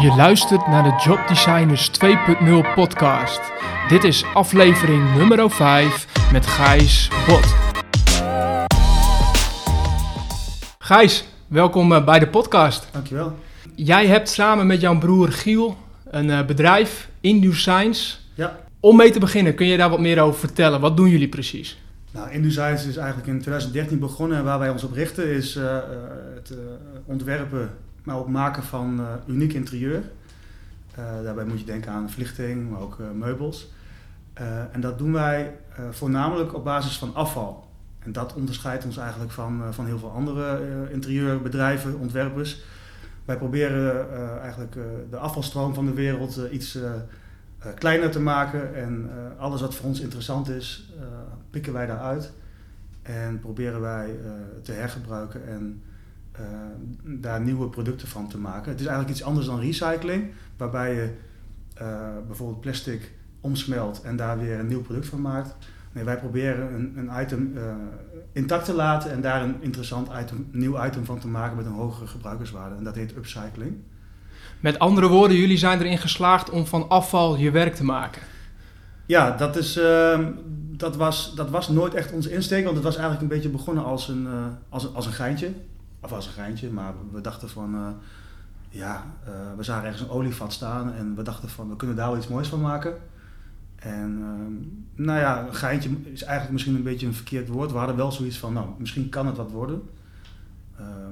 Je luistert naar de Job Designers 2.0 podcast. Dit is aflevering nummer 5 met Gijs Bot. Gijs, welkom eh, bij de podcast. Dankjewel. Jij hebt samen met jouw broer Giel een eh, bedrijf, Indu Science. Ja. Om mee te beginnen, kun je daar wat meer over vertellen? Wat doen jullie precies? Nou, InduScience is eigenlijk in 2013 begonnen en waar wij ons op richten is uh, het uh, ontwerpen, maar ook maken van uh, uniek interieur. daarbij moet je denken aan verlichting, maar ook meubels. en dat doen wij voornamelijk op basis van afval. En dat onderscheidt ons eigenlijk van, van heel veel andere interieurbedrijven, ontwerpers. Wij proberen eigenlijk de afvalstroom van de wereld iets kleiner te maken en alles wat voor ons interessant is, pikken wij daaruit en proberen wij te hergebruiken en uh, daar nieuwe producten van te maken. Het is eigenlijk iets anders dan recycling, waarbij je uh, bijvoorbeeld plastic omsmelt en daar weer een nieuw product van maakt. Nee, wij proberen een, een item intact te laten en daar een interessant item, nieuw item van te maken met een hogere gebruikerswaarde. En dat heet upcycling. Met andere woorden, jullie zijn erin geslaagd om van afval je werk te maken. Ja, dat is, uh, dat, was, dat was nooit echt onze insteek, want het was eigenlijk een beetje begonnen als een, uh, als, een, als een geintje. Of als een geintje, maar we dachten van, uh, ja, uh, we zagen ergens een olievat staan en we dachten van, we kunnen daar wel iets moois van maken. En ehm, nou ja, een geintje is eigenlijk misschien een beetje een verkeerd woord. We hadden wel zoiets van, nou, misschien kan het wat worden.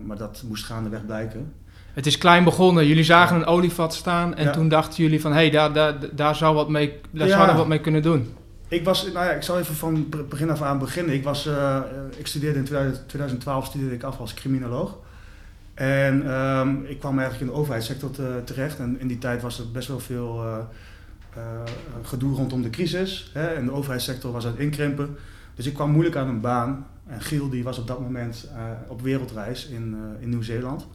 maar dat moest gaandeweg blijken. Het is klein begonnen. Jullie zagen een olievat staan en ja. toen dachten jullie van, hé, hey, daar, daar, daar zou wat mee, daar ja. zouden we wat mee kunnen doen. Ik was, nou ja, ik zal even van begin af aan beginnen. Ik was, uh, ik studeerde in 2012 studeerde ik af als criminoloog. En um, ik kwam eigenlijk in de overheidssector te, terecht. En in die tijd was er best wel veel uh, gedoe rondom de crisis. Hè? En de overheidssector was aan het inkrimpen. Dus ik kwam moeilijk aan een baan. En Giel die was op dat moment op wereldreis in, in Nieuw-Zeeland.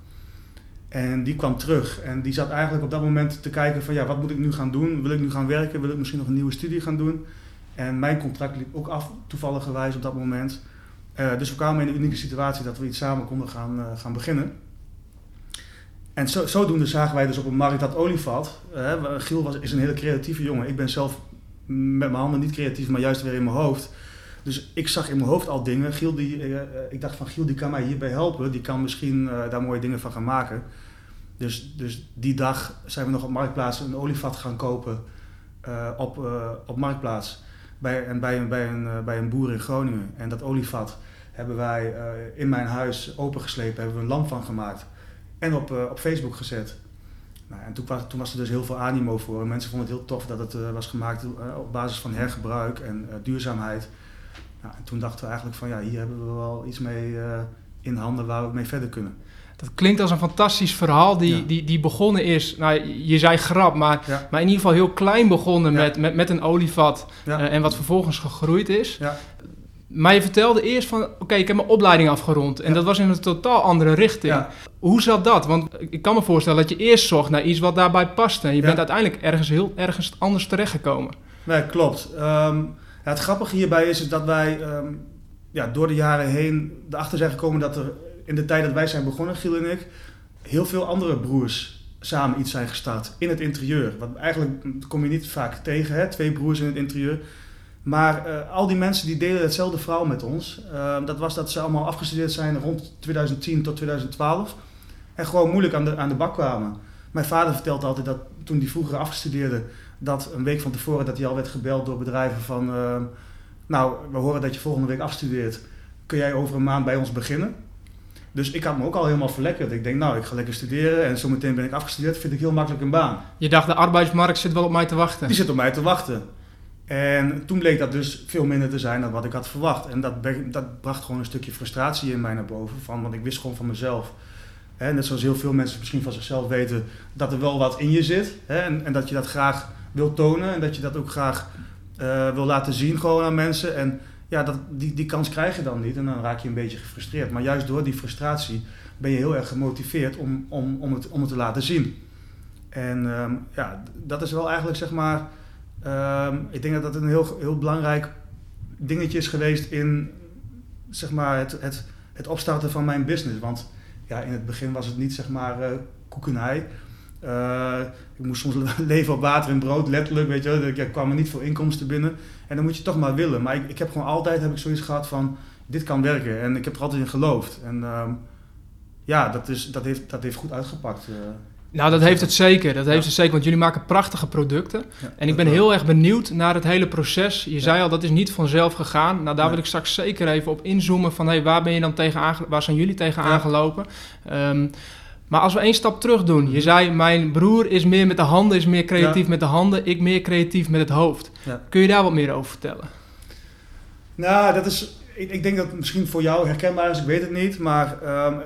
En die kwam terug en die zat eigenlijk op dat moment te kijken van ja, wat moet ik nu gaan doen? Wil ik nu gaan werken? Wil ik misschien nog een nieuwe studie gaan doen? En mijn contract liep ook af, toevallig op dat moment. Uh, dus we kwamen in een unieke situatie dat we iets samen konden gaan, uh, gaan beginnen. En zo, zodoende zagen wij dus op een markt dat olievat. Uh, Giel was, is een hele creatieve jongen. Ik ben zelf met mijn handen niet creatief, maar juist weer in mijn hoofd. Dus ik zag in mijn hoofd al dingen. Giel die, ik dacht van Giel die kan mij hierbij helpen. Die kan misschien daar mooie dingen van gaan maken. Dus, dus die dag zijn we nog op Marktplaats een olievat gaan kopen op, op Marktplaats bij, en bij, een, bij, een, uh, bij een boer in Groningen. En dat olievat hebben wij uh, in mijn huis opengeslepen, hebben we een lamp van gemaakt en op, uh, op Facebook gezet. Nou, en toen was, toen was er dus heel veel animo voor. Mensen vonden het heel tof dat het was gemaakt op basis van hergebruik en duurzaamheid. Nou, en toen dachten we eigenlijk van ja, hier hebben we wel iets mee in handen waar we mee verder kunnen. Dat klinkt als een fantastisch verhaal die, ja. die, die begonnen is. Nou, je zei grap, maar, ja. maar in ieder geval heel klein begonnen ja. met, met, met een olievat. Uh, en wat vervolgens gegroeid is. Maar je vertelde eerst van, oké, okay, ik heb mijn opleiding afgerond. En dat was in een totaal andere richting. Hoe zat dat? Want ik kan me voorstellen dat je eerst zocht naar iets wat daarbij paste. En je bent uiteindelijk ergens heel ergens anders terechtgekomen. Nee, klopt. Um, het grappige hierbij is dat wij um, ja, door de jaren heen erachter zijn gekomen dat er in de tijd dat wij zijn begonnen, Giel en ik, heel veel andere broers samen iets zijn gestart in het interieur. Want eigenlijk kom je niet vaak tegen, hè? twee broers in het interieur. Maar uh, al die mensen die delen hetzelfde verhaal met ons. Uh, dat was dat ze allemaal afgestudeerd zijn rond 2010 tot 2012. En gewoon moeilijk aan de, aan de bak kwamen. Mijn vader vertelt altijd dat toen hij vroeger afgestudeerde, dat een week van tevoren dat hij al werd gebeld door bedrijven van... Uh, nou, we horen dat je volgende week afstudeert. Kun jij over een maand bij ons beginnen? Dus ik had me ook al helemaal verlekkerd. Ik denk, nou, ik ga lekker studeren en zometeen ben ik afgestudeerd. Vind ik heel makkelijk een baan. Je dacht, de arbeidsmarkt zit wel op mij te wachten. Die zit op mij te wachten. En toen bleek dat dus veel minder te zijn dan wat ik had verwacht. En dat, dat bracht gewoon een stukje frustratie in mij naar boven. Van, want ik wist gewoon van mezelf, hè, net zoals heel veel mensen misschien van zichzelf weten, dat er wel wat in je zit. Hè, en, en dat je dat graag wil tonen en dat je dat ook graag uh, wil laten zien gewoon aan mensen. En ja, dat, die, die kans krijg je dan niet en dan raak je een beetje gefrustreerd. Maar juist door die frustratie ben je heel erg gemotiveerd om, om, om, het, om het te laten zien. En um, ja, dat is wel eigenlijk zeg maar, um, ik denk dat dat een heel, heel belangrijk dingetje is geweest in zeg maar, het, het, het opstarten van mijn business. Want ja, in het begin was het niet zeg maar uh, koekenij. Ik moest soms leven op water en brood, letterlijk, weet je Ik kwam er niet voor inkomsten binnen. En dan moet je toch maar willen. Maar ik, ik heb gewoon altijd heb ik zoiets gehad van, dit kan werken. En ik heb er altijd in geloofd. En ehm, ja, dat, is, dat, heeft, dat heeft goed uitgepakt. Nou, dat heeft het zeker. Dat heeft het zeker, want jullie maken prachtige producten. en ik ben heel erg benieuwd naar het hele proces. Je zei al, dat is niet vanzelf gegaan. Nou, daar wil ik straks zeker even op inzoomen van... Hey, waar ben je dan tegen waar zijn jullie tegen aangelopen? Um, maar als we één stap terug doen. Je zei, mijn broer is meer met de handen, is meer creatief met de handen. Ik meer creatief met het hoofd. Kun je daar wat meer over vertellen? Nou, dat is... Ik, ik denk dat het misschien voor jou herkenbaar is, ik weet het niet. Maar um,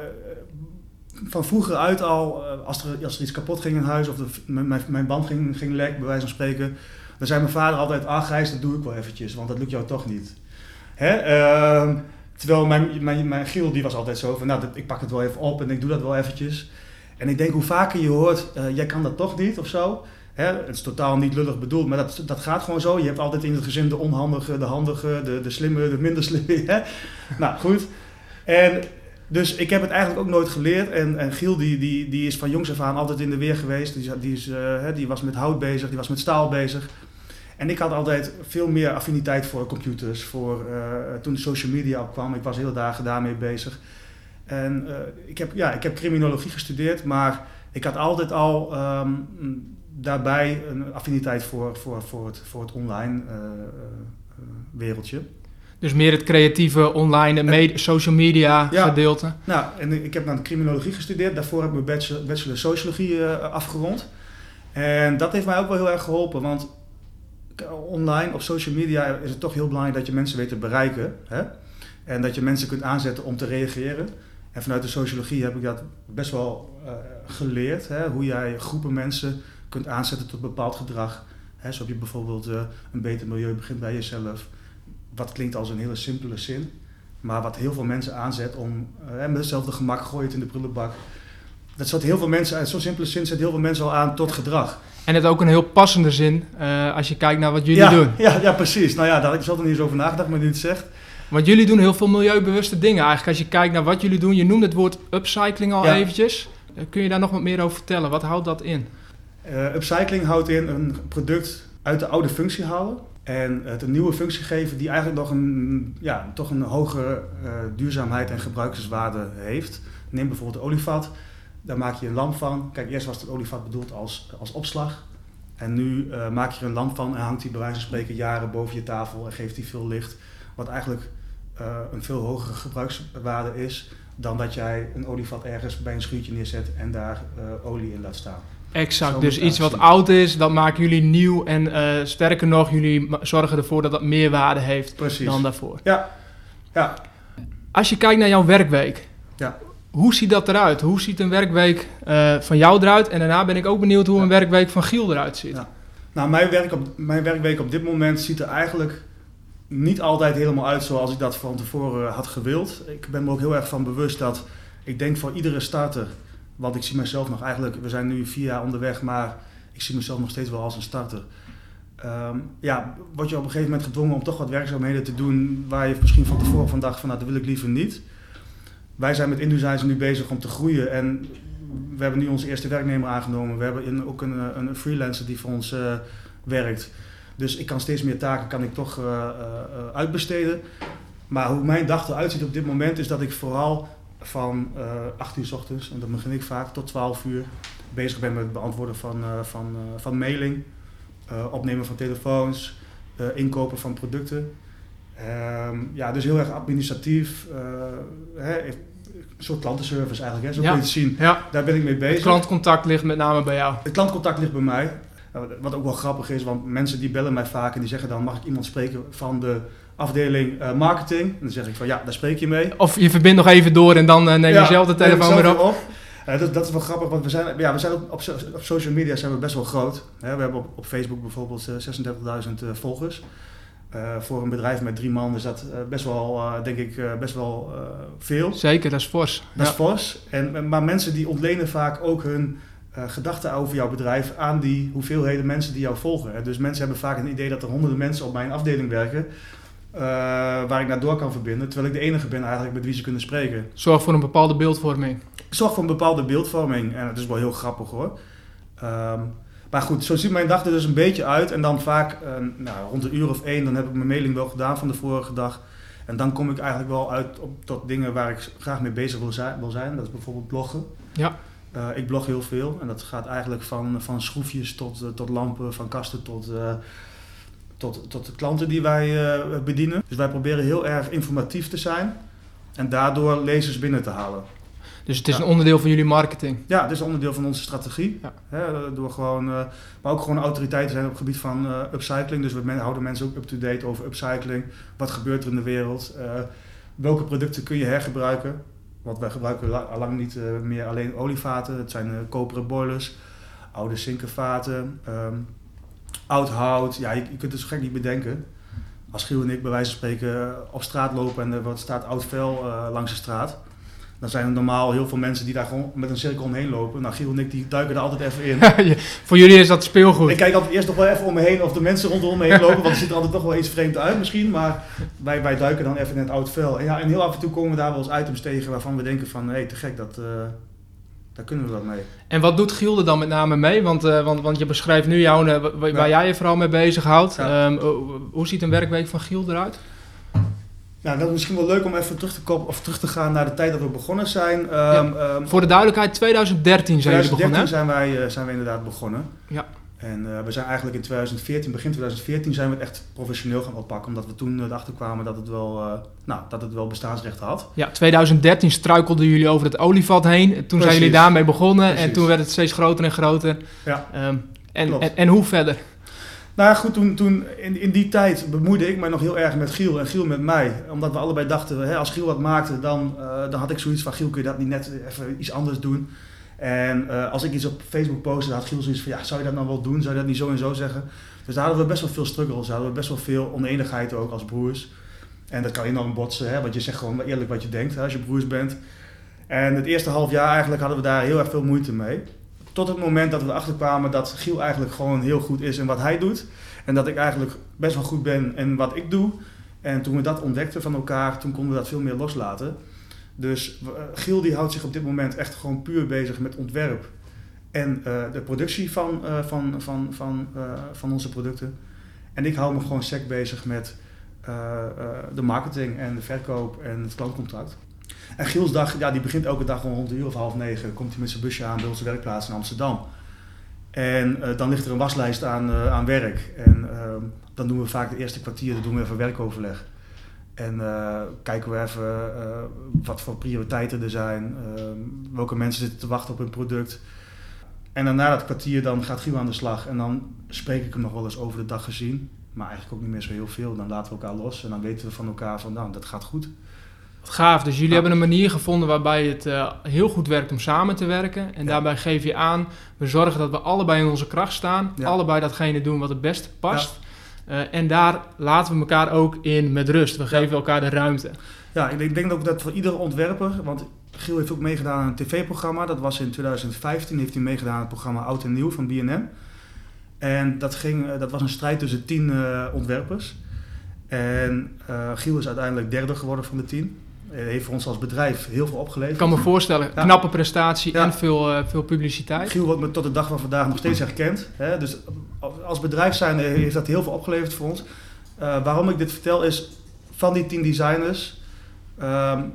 van vroeger uit al, eh, als er, als er iets kapot ging in huis of de, mijn, mijn band ging, ging lek, bij wijze van spreken, dan zei mijn vader altijd, ah Gijs, dat doe ik wel eventjes, want dat lukt jou toch niet. Hè? Uh, terwijl mijn, mijn, mijn Giel, die was altijd zo van, nou, ik pak het wel even op en ik doe dat wel eventjes. En ik denk, hoe vaker je hoort, uh, jij kan dat toch niet of zo. Hè? Het is totaal niet lullig bedoeld, maar dat, dat gaat gewoon zo. Je hebt altijd in het gezin de onhandige, de handige, de, de slimme, de minder slimme. Hè? nou, goed. En dus ik heb het eigenlijk ook nooit geleerd. En, en Giel die, die, die is van jongs af aan altijd in de weer geweest. Die, die, is, uh, die was met hout bezig, die was met staal bezig. En ik had altijd veel meer affiniteit voor computers. Voor, uh, toen de social media opkwam, ik was heel dagen daarmee bezig. En uh, ik, heb, ja, ik heb criminologie gestudeerd, maar ik had altijd al um, daarbij een affiniteit voor, voor, voor, het, voor het online wereldje. Dus meer het creatieve online, social media gedeelte. Nou, en ik heb dan criminologie gestudeerd. Daarvoor heb ik mijn bachelor, bachelor sociologie afgerond. En dat heeft mij ook wel heel erg geholpen. Want online op social media is het toch heel belangrijk dat je mensen weet te bereiken. Hè? En dat je mensen kunt aanzetten om te reageren. En vanuit de sociologie heb ik dat best wel uh, geleerd. Hè? Hoe jij groepen mensen kunt aanzetten tot bepaald gedrag. Hè? Zo heb je bijvoorbeeld uh, een beter milieu begint bij jezelf wat klinkt als een hele simpele zin, maar wat heel veel mensen aanzet om uh, met hetzelfde gemak gooien in de prullenbak. Dat zet heel veel mensen, zo'n simpele zin zet heel veel mensen al aan tot gedrag. En het ook een heel passende zin uh, als je kijkt naar wat jullie doen. Ja, ja, precies. Nou ja, daar heb ik zelf nog niet eens over nagedacht, maar nu het zegt. Want jullie doen heel veel milieubewuste dingen eigenlijk. Als je kijkt naar wat jullie doen, je noemde het woord upcycling al eventjes. Uh, kun je daar nog wat meer over vertellen? Wat houdt dat in? upcycling houdt in een product uit de oude functie halen en het een nieuwe functie geven die eigenlijk nog een, ja, toch een hogere duurzaamheid en gebruikerswaarde heeft. Neem bijvoorbeeld olievat. Daar maak je een lamp van. Kijk, eerst was het olievat bedoeld als, als opslag. En nu uh, maak je er een lamp van en hangt die bij wijze van spreken jaren boven je tafel en geeft die veel licht. Wat eigenlijk uh, een veel hogere gebruikswaarde is dan dat jij een olievat ergens bij een schuurtje neerzet en daar olie in laat staan. Exact, dus iets wat oud is, dat maken jullie nieuw. En sterker nog, jullie zorgen ervoor dat dat meer waarde heeft Precies. dan daarvoor. Ja. ja. Als je kijkt naar jouw werkweek, ja. Hoe ziet dat eruit? Hoe ziet een werkweek uh, van jou eruit? En daarna ben ik ook benieuwd hoe een werkweek van Giel eruit ziet. Ja. Nou, mijn, werk op, mijn werkweek op dit moment ziet er eigenlijk niet altijd helemaal uit zoals ik dat van tevoren had gewild. Ik ben me ook heel erg van bewust dat ik denk voor iedere starter want ik zie mezelf nog eigenlijk, we zijn nu vier jaar onderweg, maar ik zie mezelf nog steeds wel als een starter. Um, ja, word je op een gegeven moment gedwongen om toch wat werkzaamheden te doen waar je misschien van tevoren van dacht van nou dat wil ik liever niet. Wij zijn met InDesign nu bezig om te groeien en we hebben nu onze eerste werknemer aangenomen. We hebben ook een, een freelancer die voor ons uh, werkt. Dus ik kan steeds meer taken kan ik toch uh, uitbesteden. Maar hoe mijn dag eruit ziet op dit moment is dat ik vooral van uh, eh, 8 uur s ochtends, en dan begin ik vaak, tot 12 uur bezig ben met het beantwoorden van, van, van mailing, opnemen van telefoons, inkopen van producten. Um, ja, dus heel erg administratief. Hè, een soort klantenservice eigenlijk, hè, zo ja. kun je het zien. Ja. Daar ben ik mee bezig. Het klantcontact ligt met name bij jou. Het klantcontact ligt bij mij. Wat ook wel grappig is, want mensen die bellen mij vaak en die zeggen dan mag ik iemand spreken van de afdeling uh, marketing. En dan zeg ik van ja, daar spreek je mee. Of je verbindt nog even door en dan uh, neem je zelf de telefoon weer op. op. Uh, dat, dat, is wel grappig, want we zijn, ja, we zijn op, op, op social media zijn we best wel groot. Hè? We hebben op, op Facebook bijvoorbeeld 36.000 volgers. Voor een bedrijf met drie man is dat best wel, denk ik, best wel veel. Zeker, dat is fors. Dat ja. is fors. En, maar mensen die ontlenen vaak ook hun gedachten over jouw bedrijf aan die hoeveelheden mensen die jou volgen. Dus mensen hebben vaak een idee dat er honderden mensen op mijn afdeling werken. Waar ik naar door kan verbinden. Terwijl ik de enige ben eigenlijk met wie ze kunnen spreken. Zorg voor een bepaalde beeldvorming. Zorg voor een bepaalde beeldvorming. En het is wel heel grappig hoor. Ehm, maar goed, zo ziet mijn dag er dus een beetje uit. En dan vaak nou, rond een uur of één, dan heb ik mijn mailing wel gedaan van de vorige dag. En dan kom ik eigenlijk wel uit op, tot dingen waar ik graag mee bezig wil zijn. Wil zijn. Dat is bijvoorbeeld bloggen. Ja. Uh, ik blog heel veel en dat gaat eigenlijk van, van schroefjes tot, uh, tot lampen, van kasten tot, uh, tot, tot de klanten die wij bedienen. Dus wij proberen heel erg informatief te zijn en daardoor lezers binnen te halen. Dus het is een onderdeel van jullie marketing? Ja, het is een onderdeel van onze strategie. Ja. Hè, door gewoon, maar ook gewoon autoriteiten zijn op het gebied van upcycling. Dus we houden mensen ook up-to-date over upcycling. Wat gebeurt er in de wereld? welke producten kun je hergebruiken? Want wij gebruiken al lang niet meer alleen olievaten. Het zijn koperen boilers, oude zinkenvaten, um, oud hout. Ja, je, je, kunt het zo gek niet bedenken. Als Giel en ik bij wijze van spreken op straat lopen en er staat oud vel uh, langs de straat dan zijn er normaal heel veel mensen die daar gewoon met een cirkel omheen lopen. Nou, Giel en ik die duiken er altijd even in. Voor jullie is dat speelgoed. Ik kijk altijd eerst nog wel even om me heen of de mensen rondom me heen lopen, want het ziet er altijd toch wel iets vreemd uit misschien. Maar wij, wij duiken dan even in het oud vel. En, ja, en heel af en toe komen we daar wel eens items tegen waarvan we denken van, hé, hey, te gek, dat, uh, daar kunnen we wat mee. En wat doet Giel er dan met name mee? Want, uh, want, want je beschrijft nu jou, uh, waar, ja. jij je vooral mee bezighoudt. Ja. Um, hoe ziet een werkweek van Giel eruit? Nou, dat is misschien wel leuk om even terug te, kopen, of terug te gaan naar de tijd dat we begonnen zijn. Um, ja. um, Voor de duidelijkheid, 2013 zijn jullie begonnen. 2013 zijn wij, uh, zijn we inderdaad begonnen. Ja. En uh, we zijn eigenlijk in 2014, begin 2014 zijn we het echt professioneel gaan oppakken. Omdat we toen erachter kwamen dat het wel, uh, nou, dat het wel bestaansrecht had. Ja, 2013 struikelden jullie over het olievat heen. Toen Precies. zijn jullie daarmee begonnen Precies. en toen werd het steeds groter en groter. Ja. Um, en, en, en hoe verder? Nou goed, toen, toen in, in die tijd bemoeide ik mij nog heel erg met Giel en Giel met mij. Omdat we allebei dachten, hè, als Giel wat maakte, dan, uh, dan had ik zoiets van... Giel, kun je dat niet net even iets anders doen? En uh, als ik iets op Facebook postte, had Giel zoiets van... Ja, zou je dat nou wel doen? Zou je dat niet zo en zo zeggen? Dus daar hadden we best wel veel struggles. hadden we best wel veel oneenigheid ook als broers. En dat kan enorm botsen, hè, want je zegt gewoon eerlijk wat je denkt hè, als je broers bent. En het eerste half jaar eigenlijk hadden we daar heel erg veel moeite mee. Tot het moment dat we erachter kwamen dat Giel eigenlijk gewoon heel goed is in wat hij doet. En dat ik eigenlijk best wel goed ben in wat ik doe. En toen we dat ontdekten van elkaar, toen konden we dat veel meer loslaten. Dus uh, Giel die houdt zich op dit moment echt gewoon puur bezig met ontwerp. En uh, de productie van, uh, van, van, van, van onze producten. En ik hou me gewoon sec bezig met de marketing en de verkoop en het klantcontact. En Giels dag, ja, die begint elke dag rond een uur of half negen. Komt hij met zijn busje aan bij onze werkplaats in Amsterdam. En uh, dan ligt er een waslijst aan, uh, aan werk. En uh, dan doen we vaak de eerste kwartier, dan doen we even werkoverleg. En eh, kijken we even wat voor prioriteiten er zijn. Ehm, welke mensen zitten te wachten op hun product. En dan na dat kwartier dan gaat Giel aan de slag. En dan spreek ik hem nog wel eens over de dag gezien. Maar eigenlijk ook niet meer zo heel veel. Dan laten we elkaar los en dan weten we van elkaar van nou, dat gaat goed. Gaaf, dus jullie hebben een manier gevonden waarbij het uh, heel goed werkt om samen te werken. En ja. daarbij geef je aan, we zorgen dat we allebei in onze kracht staan. Ja. Allebei datgene doen wat het beste past. Uh, en daar laten we elkaar ook in met rust. We geven elkaar de ruimte. Ja, ik denk ook dat voor iedere ontwerper, want Giel heeft ook meegedaan aan een tv-programma. Dat was in 2015, heeft hij meegedaan aan het programma Oud en Nieuw van BNN. En dat, ging, uh, dat was een strijd tussen tien ontwerpers. En Giel is uiteindelijk derde geworden van de tien. Eh, heeft voor ons als bedrijf heel veel opgeleverd. Ik kan me voorstellen, ja. knappe prestatie ja. en veel, uh, veel publiciteit. Giel wordt me tot de dag van vandaag nog steeds herkend. Hè? Dus als bedrijf zijn heeft dat heel veel opgeleverd voor ons. Uh, waarom ik dit vertel is, van die tien designers, um,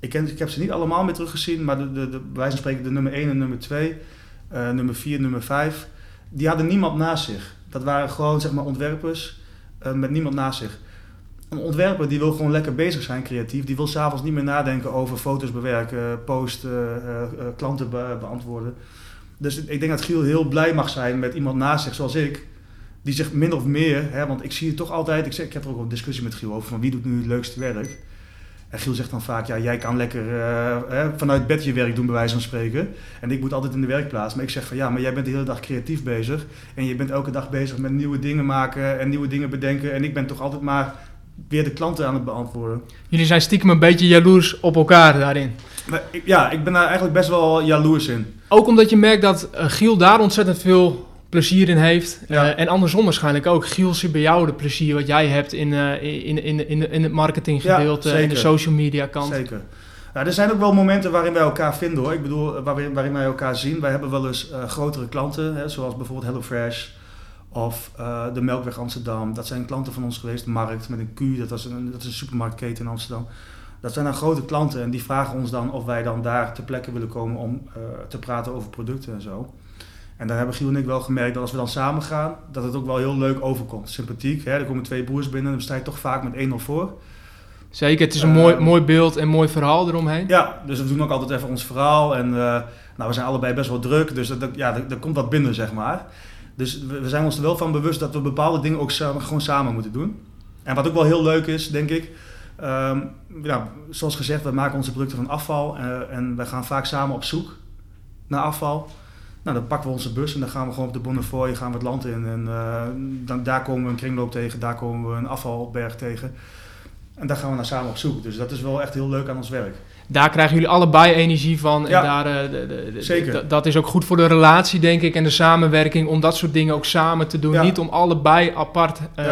ik, ken, ik heb ze niet allemaal meer teruggezien, maar de, de, de, bij wijze van spreken de nummer 1 en nummer 2, uh, nummer 4, nummer 5, die hadden niemand naast zich. Dat waren gewoon zeg maar ontwerpers met niemand naast zich een ontwerper die wil gewoon lekker bezig zijn, creatief. Die wil s'avonds niet meer nadenken over foto's bewerken, posten, uh, uh, klanten be beantwoorden. Dus ik denk dat Giel heel blij mag zijn met iemand naast zich zoals ik. Die zich min of meer, hè, want ik zie het toch altijd, ik, zeg, ik heb er ook een discussie met Giel over van wie doet nu het leukste werk. En Giel zegt dan vaak, ja, jij kan lekker hè, vanuit bed je werk doen, bij wijze van spreken. En ik moet altijd in de werkplaats. Maar ik zeg van, ja, maar jij bent de hele dag creatief bezig. En je bent elke dag bezig met nieuwe dingen maken en nieuwe dingen bedenken. En ik ben toch altijd maar weer de klanten aan het beantwoorden. Jullie zijn stiekem een beetje jaloers op elkaar daarin. Ja, ik ben daar eigenlijk best wel jaloers in. Ook omdat je merkt dat uh, Giel daar ontzettend veel plezier in heeft. Ja. Uh, en andersom waarschijnlijk ook. Giel ziet bij jou de plezier wat jij hebt in, uh, in, in, in, in, het marketinggedeelte, ja, in de social media kant. Zeker. Ja, er zijn ook wel momenten waarin wij elkaar vinden hoor. Ik bedoel, waarin, waarin wij elkaar zien. Wij hebben wel eens grotere klanten, hè, zoals bijvoorbeeld HelloFresh of de Melkweg Amsterdam. Dat zijn klanten van ons geweest. Markt met een Q, dat, was een, dat is een supermarktketen in Amsterdam. Dat zijn dan grote klanten en die vragen ons dan of wij dan daar ter plekke willen komen om te praten over producten en zo. En daar hebben Giel en ik wel gemerkt dat als we dan samen gaan, dat het ook wel heel leuk overkomt. Sympathiek, hè? er komen twee broers binnen en dan sta je toch vaak met 1-0 voor. Zeker, het is een mooi, ehm, mooi beeld en mooi verhaal eromheen. Ja, dus we doen ook altijd even ons verhaal. En uh, nou, we zijn allebei best wel druk, dus dat, ja, er, komt wat binnen, zeg maar. Dus we, zijn ons er wel van bewust dat we bepaalde dingen ook samen, gewoon samen moeten doen. En wat ook wel heel leuk is, denk ik, ja, zoals gezegd, we maken onze producten van afval uh, en wij gaan vaak samen op zoek naar afval. Nou, dan pakken we onze bus en dan gaan we gewoon op de Bonnefoy, gaan we het land in. En uh, dan, daar komen we een kringloop tegen, daar komen we een afvalberg tegen. En daar gaan we naar samen op zoek. Dus dat is wel echt heel leuk aan ons werk. Daar krijgen jullie allebei energie van. En daar, uh, de, de, zeker. Dat is ook goed voor de relatie, denk ik, en de samenwerking om dat soort dingen ook samen te doen. Niet om allebei apart uh,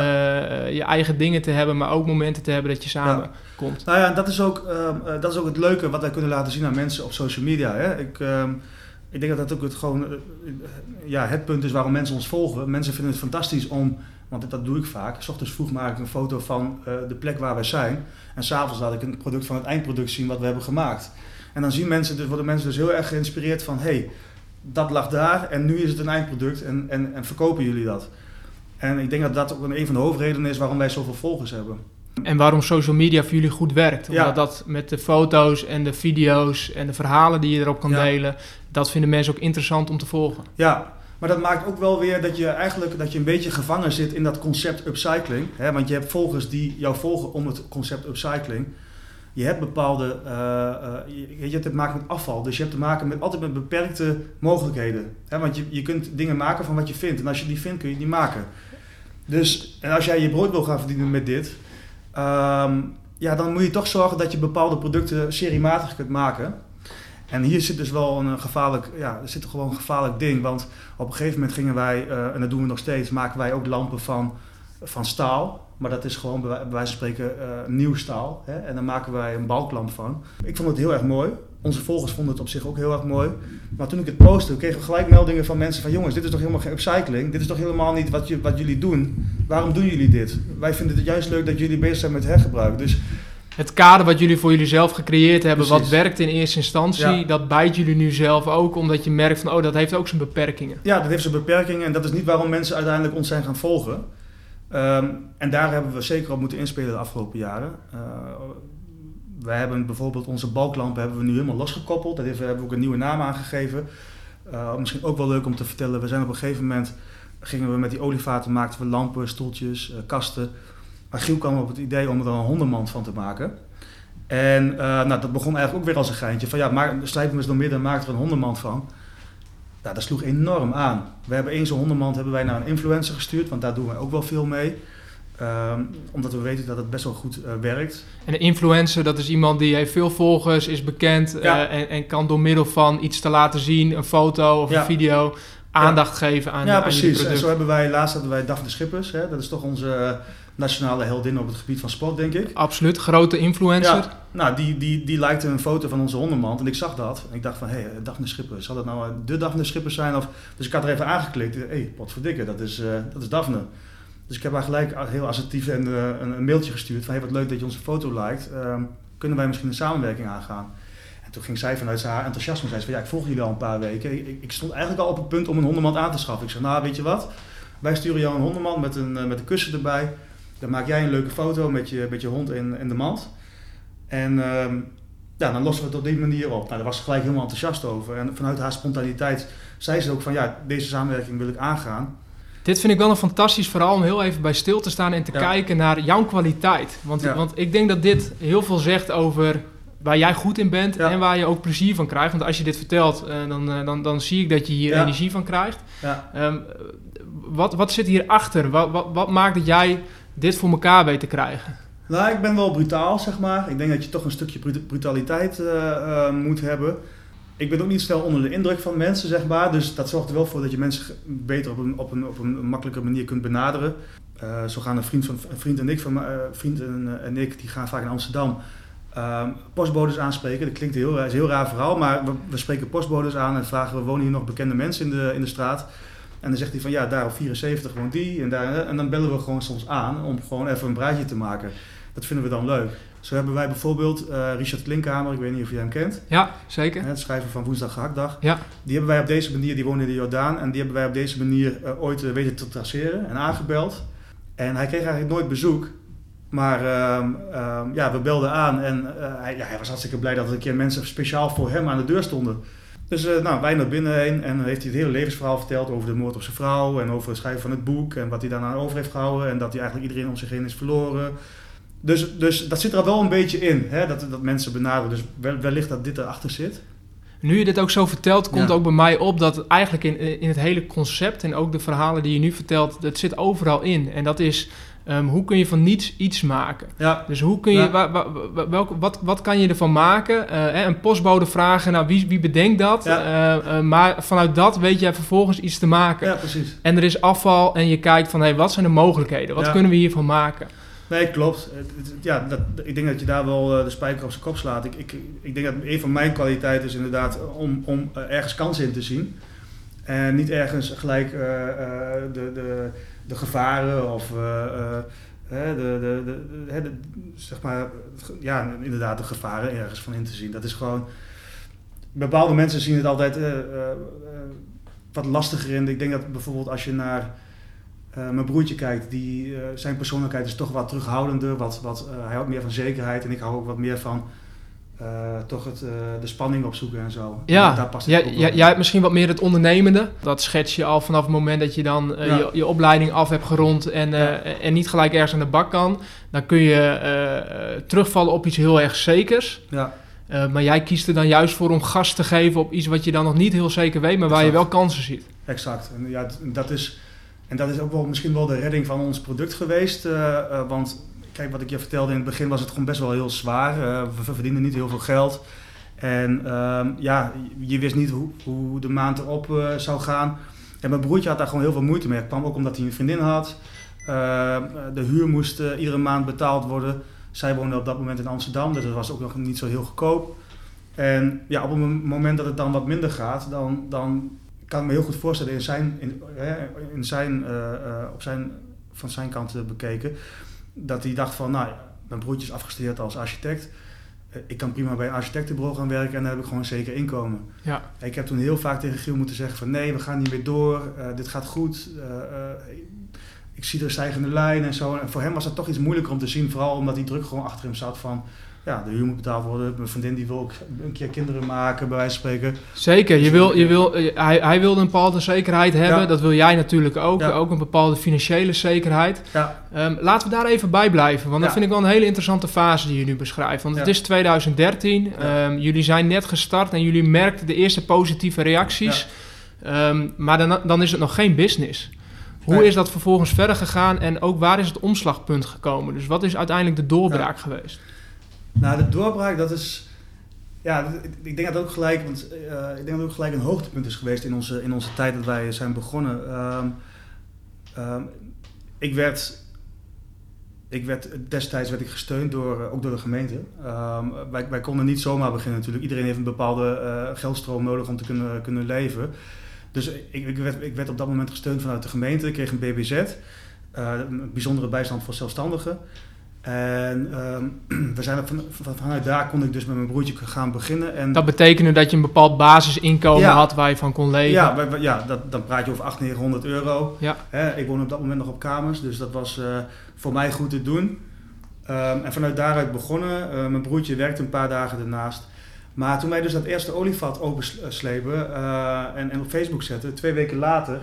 je eigen dingen te hebben, maar ook momenten te hebben dat je samen komt. Nou ja, dat is, ook, uh, dat is ook het leuke wat wij kunnen laten zien aan mensen op social media. Hè? Ik, ehm, ik denk dat dat ook het, gewoon, eh, ja, het punt is waarom mensen ons volgen. Mensen vinden het fantastisch om, want dat doe ik vaak. S ochtends vroeg maak ik een foto van uh, de plek waar wij zijn. En s'avonds laat ik een product van het eindproduct zien wat we hebben gemaakt. En dan zien mensen, dus worden mensen dus heel erg geïnspireerd van... hey, dat lag daar en nu is het een eindproduct en, en, en verkopen jullie dat. En ik denk dat dat ook een van de hoofdredenen is waarom wij zoveel volgers hebben. En waarom social media voor jullie goed werkt. Omdat dat met de foto's en de video's en de verhalen die je erop kan delen, dat vinden mensen ook interessant om te volgen. Ja, maar dat maakt ook wel weer dat je eigenlijk dat je een beetje gevangen zit in dat concept upcycling. Hè? Want je hebt volgers die jou volgen om het concept upcycling. Je hebt bepaalde, uh, uh, je, hebt te maken met afval. Dus je hebt te maken met altijd met beperkte mogelijkheden. Hè? Want je, je kunt dingen maken van wat je vindt. En als je die vindt, kun je die maken. Dus en als jij je brood wil gaan verdienen met dit, Ehm, ja, dan moet je toch zorgen dat je bepaalde producten seriematig kunt maken. En hier zit dus wel een gevaarlijk, ja, er zit gewoon een gevaarlijk ding. Want op een gegeven moment gingen wij, uh, en dat doen we nog steeds, maken wij ook lampen van, van staal. Maar dat is gewoon bij wijze van spreken uh, nieuw staal. Hè? En daar maken wij een balklamp van. Ik vond het heel erg mooi. Onze volgers vonden het op zich ook heel erg mooi. Maar toen ik het postte, kreeg ik gelijk meldingen van mensen van... jongens, dit is toch helemaal geen upcycling? Dit is toch helemaal niet wat, je, wat jullie doen? Waarom doen jullie dit? Wij vinden het juist leuk dat jullie bezig zijn met hergebruik. Dus het kader wat jullie voor jullie zelf gecreëerd hebben, wat werkt in eerste instantie, dat bijt jullie nu zelf ook, omdat je merkt van, oh, dat heeft ook zijn beperkingen. Ja, dat heeft zijn beperkingen en dat is niet waarom mensen uiteindelijk ons zijn gaan volgen. Ehm, en daar hebben we zeker op moeten inspelen de afgelopen jaren. Uh, wij hebben bijvoorbeeld onze balklampen hebben we nu helemaal losgekoppeld. Daar hebben we ook een nieuwe naam aangegeven. Uh, misschien ook wel leuk om te vertellen. We zijn op een gegeven moment gingen we met die olievaten maakten we lampen, stoeltjes, uh, kasten. Maar Giel kwam op het idee om er een hondenmand van te maken. En nou, dat begon eigenlijk ook weer als een geintje. Van ja, maar slijpen we eens door midden en maak er een hondenmand van. Nou, dat sloeg enorm aan. We hebben één zo'n hondenmand hebben wij naar een influencer gestuurd, want daar doen wij ook wel veel mee. Ehm, omdat we weten dat het best wel goed uh, werkt. En een influencer, dat is iemand die heeft veel volgers, is bekend uh, en, en, kan door middel van iets te laten zien, een foto of een video, aandacht geven aan Ja, precies. En zo hebben wij, laatst hadden wij Daphne Schippers, hè? dat is toch onze nationale heldin op het gebied van sport, denk ik. Absoluut, grote influencer. Ja, nou, die, die, die likte een foto van onze hondenmand en ik zag dat. En ik dacht van, hé, hey, Daphne Schippers, zal dat nou de Daphne Schippers zijn? Of, dus ik had er even aangeklikt. Hé, hey, wat verdikken, dat is, uh, dat is Daphne. Dus ik heb haar gelijk heel assertief en, uh, een, een, mailtje gestuurd van, hey, wat leuk dat je onze foto liked. Uh, kunnen wij misschien een samenwerking aangaan? En toen ging zij vanuit haar enthousiasme, zei ze van, ja, ik volg jullie al een paar weken. Ik, ik, stond eigenlijk al op het punt om een hondenmand aan te schaffen. Ik zei, nou, weet je wat? Wij sturen jou een hondenmand met een, met een kussen erbij. Dan maak jij een leuke foto met je, met je hond in, de mand. En ehm, ja, dan lossen we het op die manier op. Nou, daar was ze gelijk helemaal enthousiast over. En vanuit haar spontaniteit zei ze ook van ja, deze samenwerking wil ik aangaan. Dit vind ik wel een fantastisch verhaal om heel even bij stil te staan en te kijken naar jouw kwaliteit. Want, want ik denk dat dit heel veel zegt over waar jij goed in bent en waar je ook plezier van krijgt. Want als je dit vertelt, uh, dan, uh, dan, dan zie ik dat je hier energie van krijgt. Um, wat, wat zit hierachter? Wat, wat, wat maakt dat jij dit voor elkaar weet te krijgen? Nou, ik ben wel brutaal, zeg maar. Ik denk dat je toch een stukje brutaliteit uh, moet hebben. Ik ben ook niet snel onder de indruk van mensen, zeg maar. Dus dat zorgt er wel voor dat je mensen beter op een, op een, op een makkelijke manier kunt benaderen. Uh, zo gaan een vriend, van, een vriend en ik, van, vriend en, en, ik, die gaan vaak in Amsterdam. Um, postbodes aanspreken, dat klinkt heel, is een heel raar verhaal, maar we, we, spreken postbodes aan en vragen we wonen hier nog bekende mensen in de, in de straat. En dan zegt hij van ja, daar op 74 woont die en daar. En dan bellen we gewoon soms aan om gewoon even een braadje te maken. Dat vinden we dan leuk. Zo hebben wij bijvoorbeeld uh, Richard Klinkhamer, ik weet niet of je hem kent. Ja, zeker. Het schrijver van Woensdag Gehaktdag. Ja. Die hebben wij op deze manier, die woont in de Jordaan, en die hebben wij op deze manier uh, ooit uh, weten te traceren en aangebeld. En hij kreeg eigenlijk nooit bezoek. Maar uh, uh, ja, we belden aan en hij, ja, hij was hartstikke blij dat er een keer mensen speciaal voor hem aan de deur stonden. Dus uh, nou, wij naar binnen heen en heeft hij het hele levensverhaal verteld over de moord op zijn vrouw en over het schrijven van het boek en wat hij daarna over heeft gehouden en dat hij eigenlijk iedereen om zich heen is verloren. Dus, dus dat zit er wel een beetje in, hè, dat, dat mensen benaderen. Dus wellicht dat dit erachter zit. Nu je dit ook zo vertelt, komt ook bij mij op dat eigenlijk in, in het hele concept en ook de verhalen die je nu vertelt, dat zit overal in. En dat is Um, hoe kun je van niets iets maken? Ja. Dus hoe kun je, ja. wa, wa, welke, wat, wat kan je ervan maken? Uh, een postbode vragen, nou wie, wie bedenkt dat? Ja. Uh, uh, maar vanuit dat weet jij vervolgens iets te maken. Ja, precies. En er is afval en je kijkt van, hé, hey, wat zijn de mogelijkheden? Wat kunnen we hiervan maken? Nee, klopt. Ja, dat, ik denk dat je daar wel de spijker op zijn kop slaat. Ik, ik, ik denk dat een van mijn kwaliteiten is inderdaad om, om ergens kansen in te zien. En niet ergens gelijk de, de de gevaren of uh, uh, de, de, de, zeg maar, ja, inderdaad de gevaren ergens van in te zien. Dat is gewoon, bepaalde mensen zien het altijd wat lastiger in. Ik denk dat bijvoorbeeld als je naar mijn broertje kijkt, die, zijn persoonlijkheid is toch wat terughoudender. Wat, wat, hij houdt meer van zekerheid en ik hou ook wat meer van uh, toch het, uh, de spanning opzoeken en zo. Ja, en daar past ja, ja jij hebt misschien wat meer het ondernemende. Dat schets je al vanaf het moment dat je dan uh, ja. je, je, opleiding af hebt gerond en, ja. en niet gelijk ergens aan de bak kan. Dan kun je terugvallen op iets heel erg zekers. Ja. maar jij kiest er dan juist voor om gas te geven op iets wat je dan nog niet heel zeker weet, maar waar je wel kansen ziet. Exact. En, ja, dat is, en dat is ook wel misschien wel de redding van ons product geweest. want kijk, wat ik je vertelde in het begin was het gewoon best wel heel zwaar. Uh, we verdienden niet heel veel geld. En uh, ja, je wist niet hoe, hoe de maand erop uh, zou gaan. En mijn broertje had daar gewoon heel veel moeite mee. Het kwam ook omdat hij een vriendin had. Uh, de huur moest iedere maand betaald worden. Zij woonde op dat moment in Amsterdam, dus dat was ook nog niet zo heel goedkoop. En ja, op het moment dat het dan wat minder gaat, dan, dan kan ik me heel goed voorstellen in zijn, in, in zijn, op zijn, van zijn kant bekeken dat hij dacht van, nou, mijn broertje is afgestudeerd als architect. Eh, ik kan prima bij een architectenbureau gaan werken en dan heb ik gewoon zeker inkomen. Ja. Ik heb toen heel vaak tegen Giel moeten zeggen van nee, we gaan niet meer door, uh, dit gaat goed. Uh, ik zie er stijgende lijn en zo. En voor hem was dat toch iets moeilijker om te zien, vooral omdat die druk gewoon achter hem zat van ja, de huur moet betaald worden. Mijn vriendin die wil ook een keer kinderen maken, bij wijze van spreken. Zeker, je wil, je wil, hij, hij wilde een bepaalde zekerheid hebben. Ja. Dat wil jij natuurlijk ook. Ja. Ook een bepaalde financiële zekerheid. Ja. Um, laten we daar even bij blijven. Want dat vind ik wel een hele interessante fase die je nu beschrijft. Want het is 2013. Um, jullie zijn net gestart en jullie merkten de eerste positieve reacties. Um, maar dan, dan is het nog geen business. Hoe nee. is dat vervolgens verder gegaan en ook waar is het omslagpunt gekomen? Dus wat is uiteindelijk de doorbraak geweest? Nou, de doorbraak, dat is. Ja, ik denk dat ook gelijk, want uh, ik denk dat ook gelijk een hoogtepunt is geweest in onze, in onze tijd dat wij zijn begonnen. Um, um, ik werd. Ik werd, destijds werd ik gesteund door, uh, ook door de gemeente. Um, wij, konden niet zomaar beginnen natuurlijk. Iedereen heeft een bepaalde uh, geldstroom nodig om te kunnen, kunnen leven. Dus ik, ik, werd, ik werd op dat moment gesteund vanuit de gemeente. Ik kreeg een BBZ, een bijzondere bijstand voor zelfstandigen. En um, we zijn van, van, vanuit daar kon ik dus met mijn broertje gaan beginnen. En dat betekende dat je een bepaald basisinkomen ja, had waar je van kon leven? Ja, wij, ja dat, dan praat je over 800, 900 euro. Ja. Ik woonde op dat moment nog op kamers, dus dat was uh, voor mij goed te doen. Um, en vanuit daaruit begonnen. Uh, mijn broertje werkte een paar dagen ernaast. Maar toen wij dus dat eerste olievat openslepen uh, en, en op Facebook zetten, twee weken later,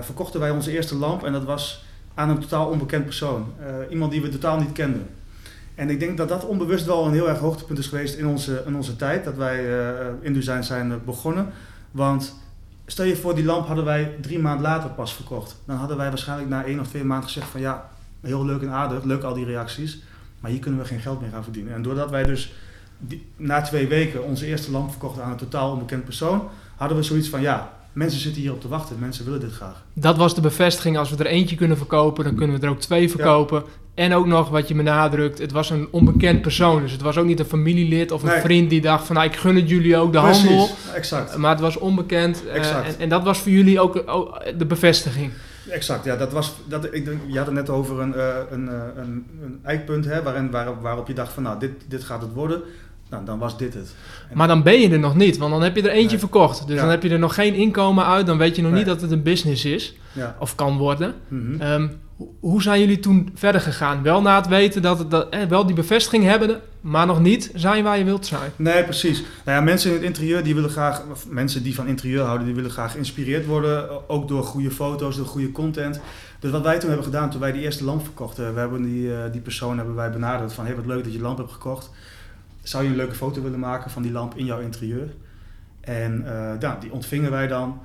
verkochten wij onze eerste lamp. En dat was aan een totaal onbekend persoon. Uh, iemand die we totaal niet kenden. En ik denk dat dat onbewust wel een heel erg hoogtepunt is geweest in onze, in onze tijd, dat wij uh, in Design zijn begonnen. Want stel je voor, die lamp hadden wij drie maanden later pas verkocht. Dan hadden wij waarschijnlijk na één of twee maanden gezegd van ja, heel leuk en aardig, leuk al die reacties, maar hier kunnen we geen geld meer gaan verdienen. En doordat wij dus na twee weken onze eerste lamp verkochten aan een totaal onbekend persoon, hadden we zoiets van ja, mensen zitten hier op te wachten. Mensen willen dit graag. Dat was de bevestiging. Als we er eentje kunnen verkopen, dan kunnen we er ook twee verkopen. En ook nog wat je benadrukt, het was een onbekend persoon. Dus het was ook niet een familielid of een vriend die dacht van nou, ik gun het jullie ook de Precies, handel. exact. Maar het was onbekend. Uh, en, en, dat was voor jullie ook, de bevestiging. Exact, ja, dat was, dat, ik, je had het net over een, uh, een, een, een eikpunt hè, waarin, waarop, waarop je dacht van nou, dit, dit gaat het worden. Nou, dan was dit het. maar dan ben je er nog niet, want dan heb je er eentje verkocht. Dus dan heb je er nog geen inkomen uit. Dan weet je nog niet dat het een business is. Ja. Of kan worden. Mm -hmm. hoe zijn jullie toen verder gegaan? Wel na het weten dat, het, dat eh, wel die bevestiging hebben, maar nog niet zijn waar je wilt zijn. Nee, precies. Nou ja, mensen in het interieur die willen graag, mensen die van interieur houden, die willen graag geïnspireerd worden. Ook door goede foto's, door goede content. Dus wat wij toen hebben gedaan, toen wij die eerste lamp verkochten, we hebben die, uh, die persoon hebben wij benaderd van, hey, wat leuk dat je lamp hebt gekocht zou je een leuke foto willen maken van die lamp in jouw interieur? En uh, die ontvingen wij dan.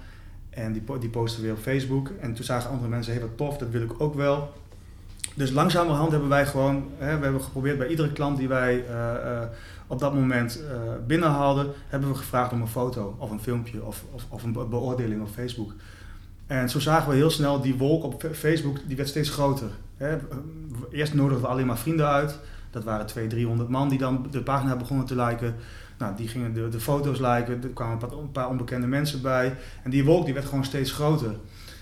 En die, die posten we weer op Facebook. En toen zagen andere mensen, hé wat tof, dat wil ik ook wel. Dus langzamerhand hebben wij gewoon, hè, we hebben geprobeerd bij iedere klant die wij uh, uh, op dat moment uh, binnenhaalden, hebben we gevraagd om een foto of een filmpje of, of, of, een beoordeling op Facebook. En zo zagen we heel snel die wolk op Facebook, die werd steeds groter. Hè. Eerst nodigden we alleen maar vrienden uit. Dat waren 200, 300 man die dan de pagina begonnen te liken. Nou, die gingen de, de foto's liken, er kwamen een paar onbekende mensen bij. En die wolk die werd gewoon steeds groter.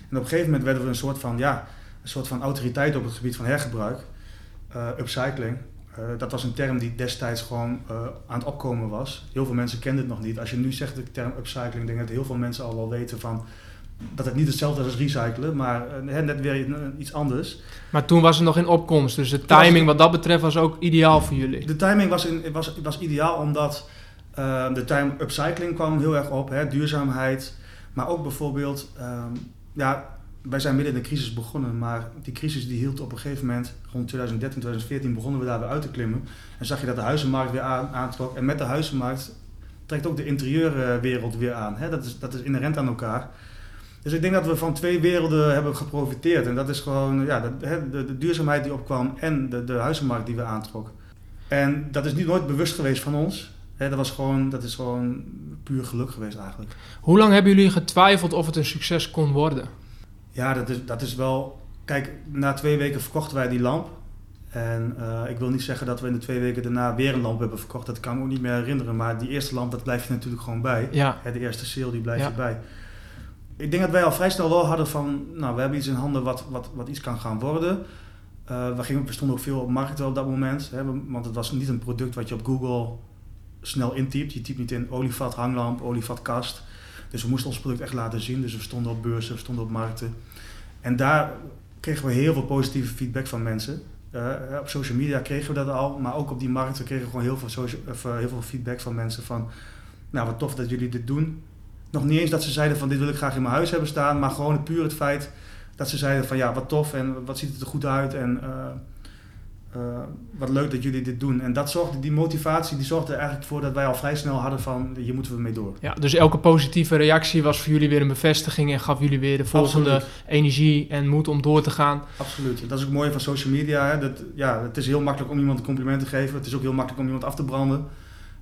En op een gegeven moment werden we een soort van, ja, een soort van autoriteit op het gebied van hergebruik. Uh, upcycling. Uh, dat was een term die destijds gewoon uh, aan het opkomen was. Heel veel mensen kenden het nog niet. Als je nu zegt de term upcycling, denk ik dat heel veel mensen al wel weten van dat het niet hetzelfde is als recyclen, maar uh, net weer iets anders. Maar toen was het nog in opkomst, dus de timing wat dat betreft was ook ideaal voor jullie. De timing was, in, was, was ideaal omdat uh, de term upcycling kwam heel erg op, hè, duurzaamheid, maar ook bijvoorbeeld, um, ja, wij zijn midden in de crisis begonnen, maar die crisis die hield op een gegeven moment, rond 2013, 2014 begonnen we daar weer uit te klimmen. En zag je dat de huizenmarkt weer aan, aantrok. En met de huizenmarkt trekt ook de interieurwereld weer aan. Hè? Dat, is, dat is inherent aan elkaar. Dus ik denk dat we van twee werelden hebben geprofiteerd. En dat is gewoon ja, de, de, de duurzaamheid die opkwam en de, de huizenmarkt die we aantrokken. En dat is niet nooit bewust geweest van ons. dat, was gewoon, dat is gewoon puur geluk geweest eigenlijk. Hoe lang hebben jullie getwijfeld of het een succes kon worden? Ja, dat is, dat is wel... Kijk, na twee weken verkochten wij die lamp. En uh, ik wil niet zeggen dat we in de twee weken daarna weer een lamp hebben verkocht. Dat kan ik me ook niet meer herinneren. Maar die eerste lamp, dat blijf je natuurlijk gewoon bij. Ja. de eerste sale, die blijf je bij ik denk dat wij al vrij snel wel hadden van, nou, we hebben iets in handen wat, wat, wat iets kan gaan worden. Uh, we, gingen, stonden ook veel op markten op dat moment, hè, want het was niet een product wat je op Google snel intypt. Je typt niet in olievat hanglamp, olievat kast. Dus we moesten ons product echt laten zien. Dus we stonden op beurzen, we stonden op markten. En daar kregen we heel veel positieve feedback van mensen. Uh, op social media kregen we dat al, maar ook op die markten kregen we gewoon heel veel, heel veel feedback van mensen van, nou wat tof dat jullie dit doen nog niet eens dat ze zeiden van dit wil ik graag in mijn huis hebben staan, maar gewoon puur het feit dat ze zeiden van ja, wat tof en wat ziet het er goed uit en uh, uh, wat leuk dat jullie dit doen. En dat zorgde, die motivatie die zorgde er eigenlijk voor dat wij al vrij snel hadden van hier moeten we mee door. Ja, dus elke positieve reactie was voor jullie weer een bevestiging en gaf jullie weer de volgende energie en moed om door te gaan. Absoluut. Dat is ook mooi van social media. Hè. Dat, ja, het is heel makkelijk om iemand een compliment te geven. Het is ook heel makkelijk om iemand af te branden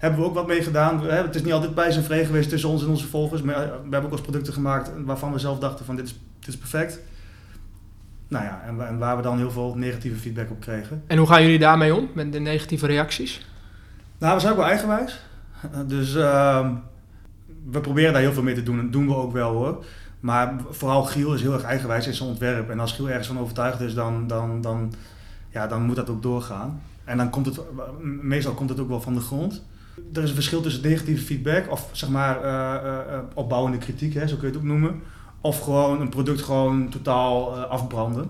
hebben we ook wat mee gedaan. Het is niet altijd bij zijn vrede geweest tussen ons en onze volgers. Maar we hebben ook eens producten gemaakt waarvan we zelf dachten van dit is, dit is perfect. Nou ja, en, waar we dan heel veel negatieve feedback op kregen. En hoe gaan jullie daarmee om, met de negatieve reacties? Nou, we zijn ook wel eigenwijs. Dus uh, we proberen daar heel veel mee te doen. En dat doen we ook wel hoor. Maar vooral Giel is heel erg eigenwijs in zijn ontwerp. En als Giel ergens van overtuigd is, dan, dan, dan, ja, dan moet dat ook doorgaan. En dan komt het, meestal komt het ook wel van de grond er is een verschil tussen negatieve feedback of zeg maar uh, opbouwende kritiek, hè, zo kun je het ook noemen. Of gewoon een product gewoon totaal afbranden.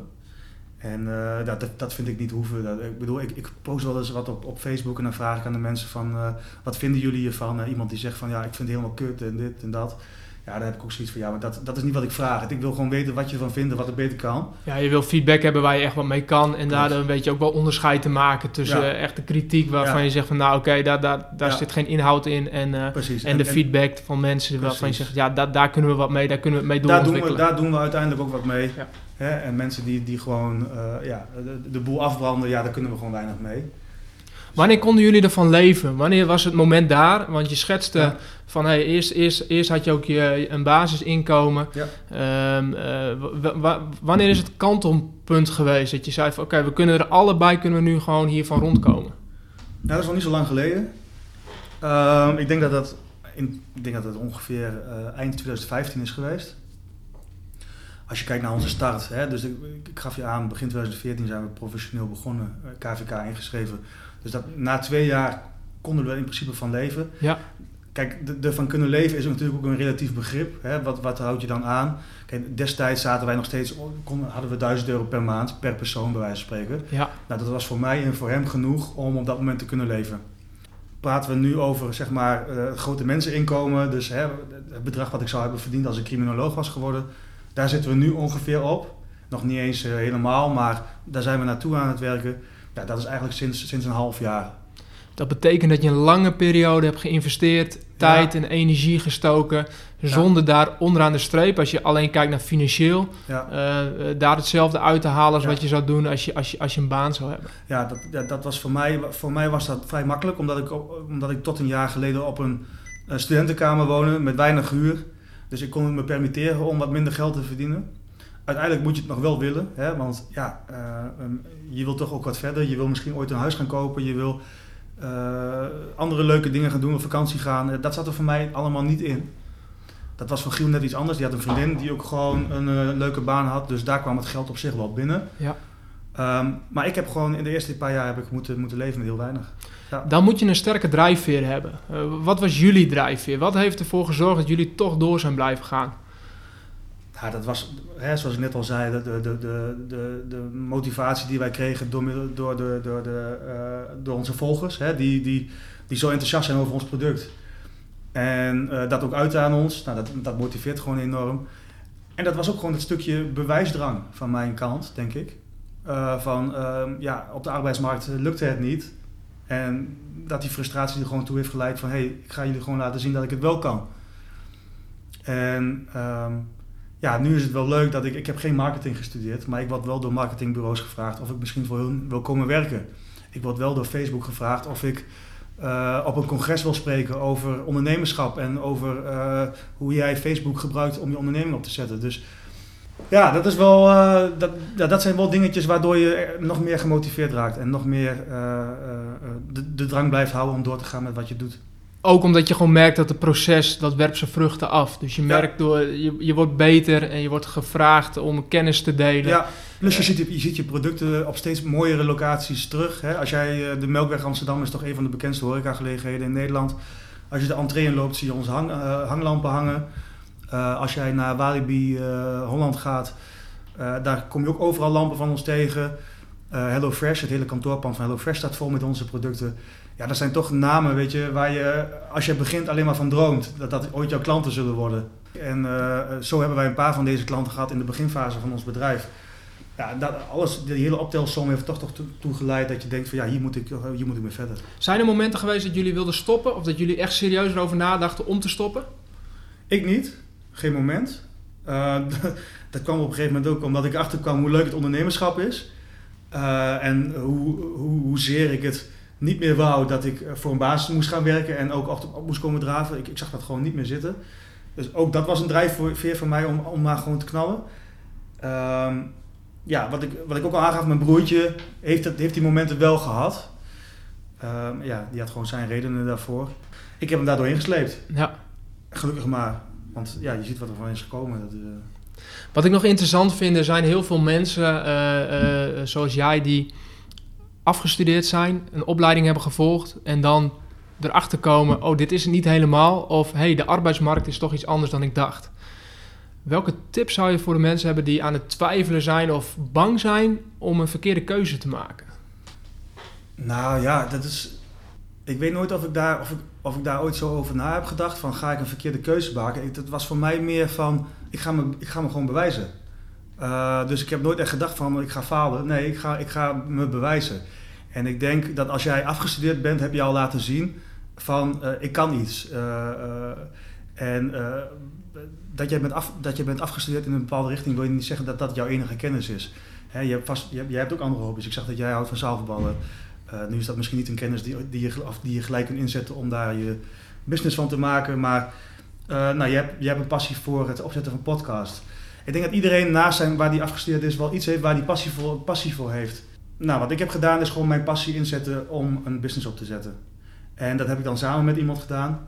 En dat, dat vind ik niet hoeven. Dat, ik bedoel, ik, ik post wel eens wat op, op Facebook en dan vraag ik aan de mensen van wat vinden jullie hiervan? iemand die zegt van ja, ik vind het helemaal kut en dit en dat. Ja, daar heb ik ook zoiets van, ja, maar dat, dat is niet wat ik vraag. Ik wil gewoon weten wat je ervan vindt en wat er beter kan. Ja, je wil feedback hebben waar je echt wat mee kan. En daardoor een beetje ook wel onderscheid te maken tussen ja. echte kritiek waarvan je zegt van, nou oké, daar, daar, daar zit geen inhoud in. En, uh, en, de feedback van mensen Precies. waarvan je zegt, ja, daar, daar kunnen we wat mee, daar kunnen we mee doorontwikkelen. Daar doen we, daar doen we uiteindelijk ook wat mee. Hè? En mensen die, die gewoon uh, ja, de, de boel afbranden, ja, daar kunnen we gewoon weinig mee. Wanneer konden jullie ervan leven? Wanneer was het moment daar? Want je schetste van hey, eerst, eerst, eerst had je ook je, een basisinkomen. Ja. Ehm, eh, wanneer is het kantelpunt geweest dat je zei van oké, we kunnen er allebei kunnen we nu gewoon hiervan rondkomen? Nou, dat is nog niet zo lang geleden. Ehm, ik denk dat dat, in, ik denk dat het ongeveer uh, eind 2015 is geweest. Als je kijkt naar onze start, hè, dus ik, ik, gaf je aan, begin 2014 zijn we professioneel begonnen, KVK eh, ingeschreven. Dus dat, na twee jaar konden we er in principe van leven. Ja. Kijk, ervan kunnen leven is natuurlijk ook een relatief begrip. Hè? Wat, wat houd je dan aan? Kijk, destijds zaten wij nog steeds, konden, hadden we 1000 euro per maand per persoon, bij wijze van spreken. Ja. Nou, dat was voor mij en voor hem genoeg om op dat moment te kunnen leven. Praten we nu over zeg maar, uh, grote menseninkomen, dus hè, het bedrag wat ik zou hebben verdiend als ik criminoloog was geworden, daar zitten we nu ongeveer op. Nog niet eens uh, helemaal, maar daar zijn we naartoe aan het werken. Ja, dat is eigenlijk sinds, sinds een half jaar. Dat betekent dat je een lange periode hebt geïnvesteerd, tijd en energie gestoken, zonder daar onderaan de streep, als je alleen kijkt naar financieel, ja. uh, daar hetzelfde uit te halen als wat je zou doen als je, als, je, als je een baan zou hebben. Ja, dat, dat was voor mij, voor mij was dat vrij makkelijk, omdat ik, omdat ik tot een jaar geleden op een studentenkamer woonde met weinig huur. Dus ik kon het me permitteren om wat minder geld te verdienen. Uiteindelijk moet je het nog wel willen, hè? want ja, uh, je wil toch ook wat verder. Je wil misschien ooit een huis gaan kopen, je wil uh, andere leuke dingen gaan doen, op vakantie gaan. Dat zat er voor mij allemaal niet in. Dat was voor Giel net iets anders. Die had een vriendin die ook gewoon een uh, leuke baan had. Dus daar kwam het geld op zich wel binnen. Ja. Um, maar ik heb gewoon in de eerste paar jaar heb ik moeten, moeten leven met heel weinig. Ja. Dan moet je een sterke drijfveer hebben. Wat was jullie drijfveer? Wat heeft ervoor gezorgd dat jullie toch door zijn blijven gaan? Ja, dat was, hè, zoals ik net al zei, de, de, de, de, de motivatie die wij kregen door, door, de, door, de, uh, door onze volgers, hè, die, die, die zo enthousiast zijn over ons product. En uh, dat ook uit aan ons, nou, dat, dat motiveert gewoon enorm. En dat was ook gewoon het stukje bewijsdrang van mijn kant, denk ik. Uh, van ehm, ja, op de arbeidsmarkt lukte het niet. En dat die frustratie er gewoon toe heeft geleid van hé, hey, ik ga jullie gewoon laten zien dat ik het wel kan. En um, ja, nu is het wel leuk dat ik, ik heb geen marketing gestudeerd, maar ik word wel door marketingbureaus gevraagd of ik misschien voor hun wil komen werken. Ik word wel door Facebook gevraagd of ik uh, op een congres wil spreken over ondernemerschap en over uh, hoe jij Facebook gebruikt om je onderneming op te zetten. Dus ja, dat, is wel, uh, dat, ja, dat zijn wel dingetjes waardoor je nog meer gemotiveerd raakt en nog meer de, de drang blijft houden om door te gaan met wat je doet. Ook omdat je gewoon merkt dat het proces, dat werpt zijn vruchten af. Dus je merkt door, je, je wordt beter en je wordt gevraagd om kennis te delen. Ja, plus je, ziet, je ziet je producten op steeds mooiere locaties terug. Hè? Als jij, eh, de Melkweg Amsterdam is toch een van de bekendste horecagelegenheden in Nederland. Als je de entree in loopt, zie je onze hang, uh, hanglampen hangen. Uh, als jij naar Walibi uh, Holland gaat, daar kom je ook overal lampen van ons tegen. Hello Fresh, het hele kantoorpand van Hello Fresh staat vol met onze producten ja, dat zijn toch namen, weet je, waar je als je begint alleen maar van droomt. Dat dat ooit jouw klanten zullen worden. En uh, zo hebben wij een paar van deze klanten gehad in de beginfase van ons bedrijf. Ja, dat, alles, die hele optelsom heeft toch toch toe geleid dat je denkt van ja, hier moet, ik, hier moet ik mee verder. Zijn er momenten geweest dat jullie wilden stoppen? Of dat jullie echt serieus erover nadachten om te stoppen? Ik niet. Geen moment. Uh, dat kwam op een gegeven moment ook omdat ik achterkwam hoe leuk het ondernemerschap is. Uh, en hoe, hoe, hoezeer ik het niet meer wou dat ik eh, voor een baas moest gaan werken en ook op moest komen draven. Ik, ik zag dat gewoon niet meer zitten. Dus ook dat was een drijfveer voor mij om, om maar gewoon te knallen. Um, ja, wat ik, wat ik ook al aangaf, mijn broertje heeft, dat, heeft die momenten wel gehad. Um, ja, die had gewoon zijn redenen daarvoor. Ik heb hem daardoor ingesleept. Ja. Gelukkig maar. Want ja, je ziet wat er van is gekomen. Dat, uh... Wat ik nog interessant vind, er zijn heel veel mensen uh, uh, zoals jij die afgestudeerd zijn, een opleiding hebben gevolgd en dan erachter komen, oh, dit is het niet helemaal, of hey, de arbeidsmarkt is toch iets anders dan ik dacht. Welke tips zou je voor de mensen hebben die aan het twijfelen zijn of bang zijn om een verkeerde keuze te maken? Nou ja, dat is. Ik weet nooit of ik daar, of ik, of ik daar ooit zo over na heb gedacht. Van ga ik een verkeerde keuze maken? Het was voor mij meer van ik ga me, ik ga me gewoon bewijzen. Uh, dus ik heb nooit echt gedacht van ik ga falen. Nee, ik ga, ik ga me bewijzen. En ik denk dat als jij afgestudeerd bent, heb je al laten zien van uh, ik kan iets. Uh, en dat, jij bent af, dat je bent afgestudeerd in een bepaalde richting, wil je niet zeggen dat dat jouw enige kennis is. Hè, je hebt vast, je, jij hebt ook andere hobby's. Ik zag dat jij houdt van zaalvoetballen. nu is dat misschien niet een kennis die, die, je, die je gelijk kunt inzetten om daar je business van te maken. Maar nou, je, hebt, je hebt een passie voor het opzetten van podcast. Ik denk dat iedereen naast zijn waar die afgestudeerd is wel iets heeft waar die passie voor, passie voor heeft. Nou, wat ik heb gedaan is gewoon mijn passie inzetten om een business op te zetten. En dat heb ik dan samen met iemand gedaan.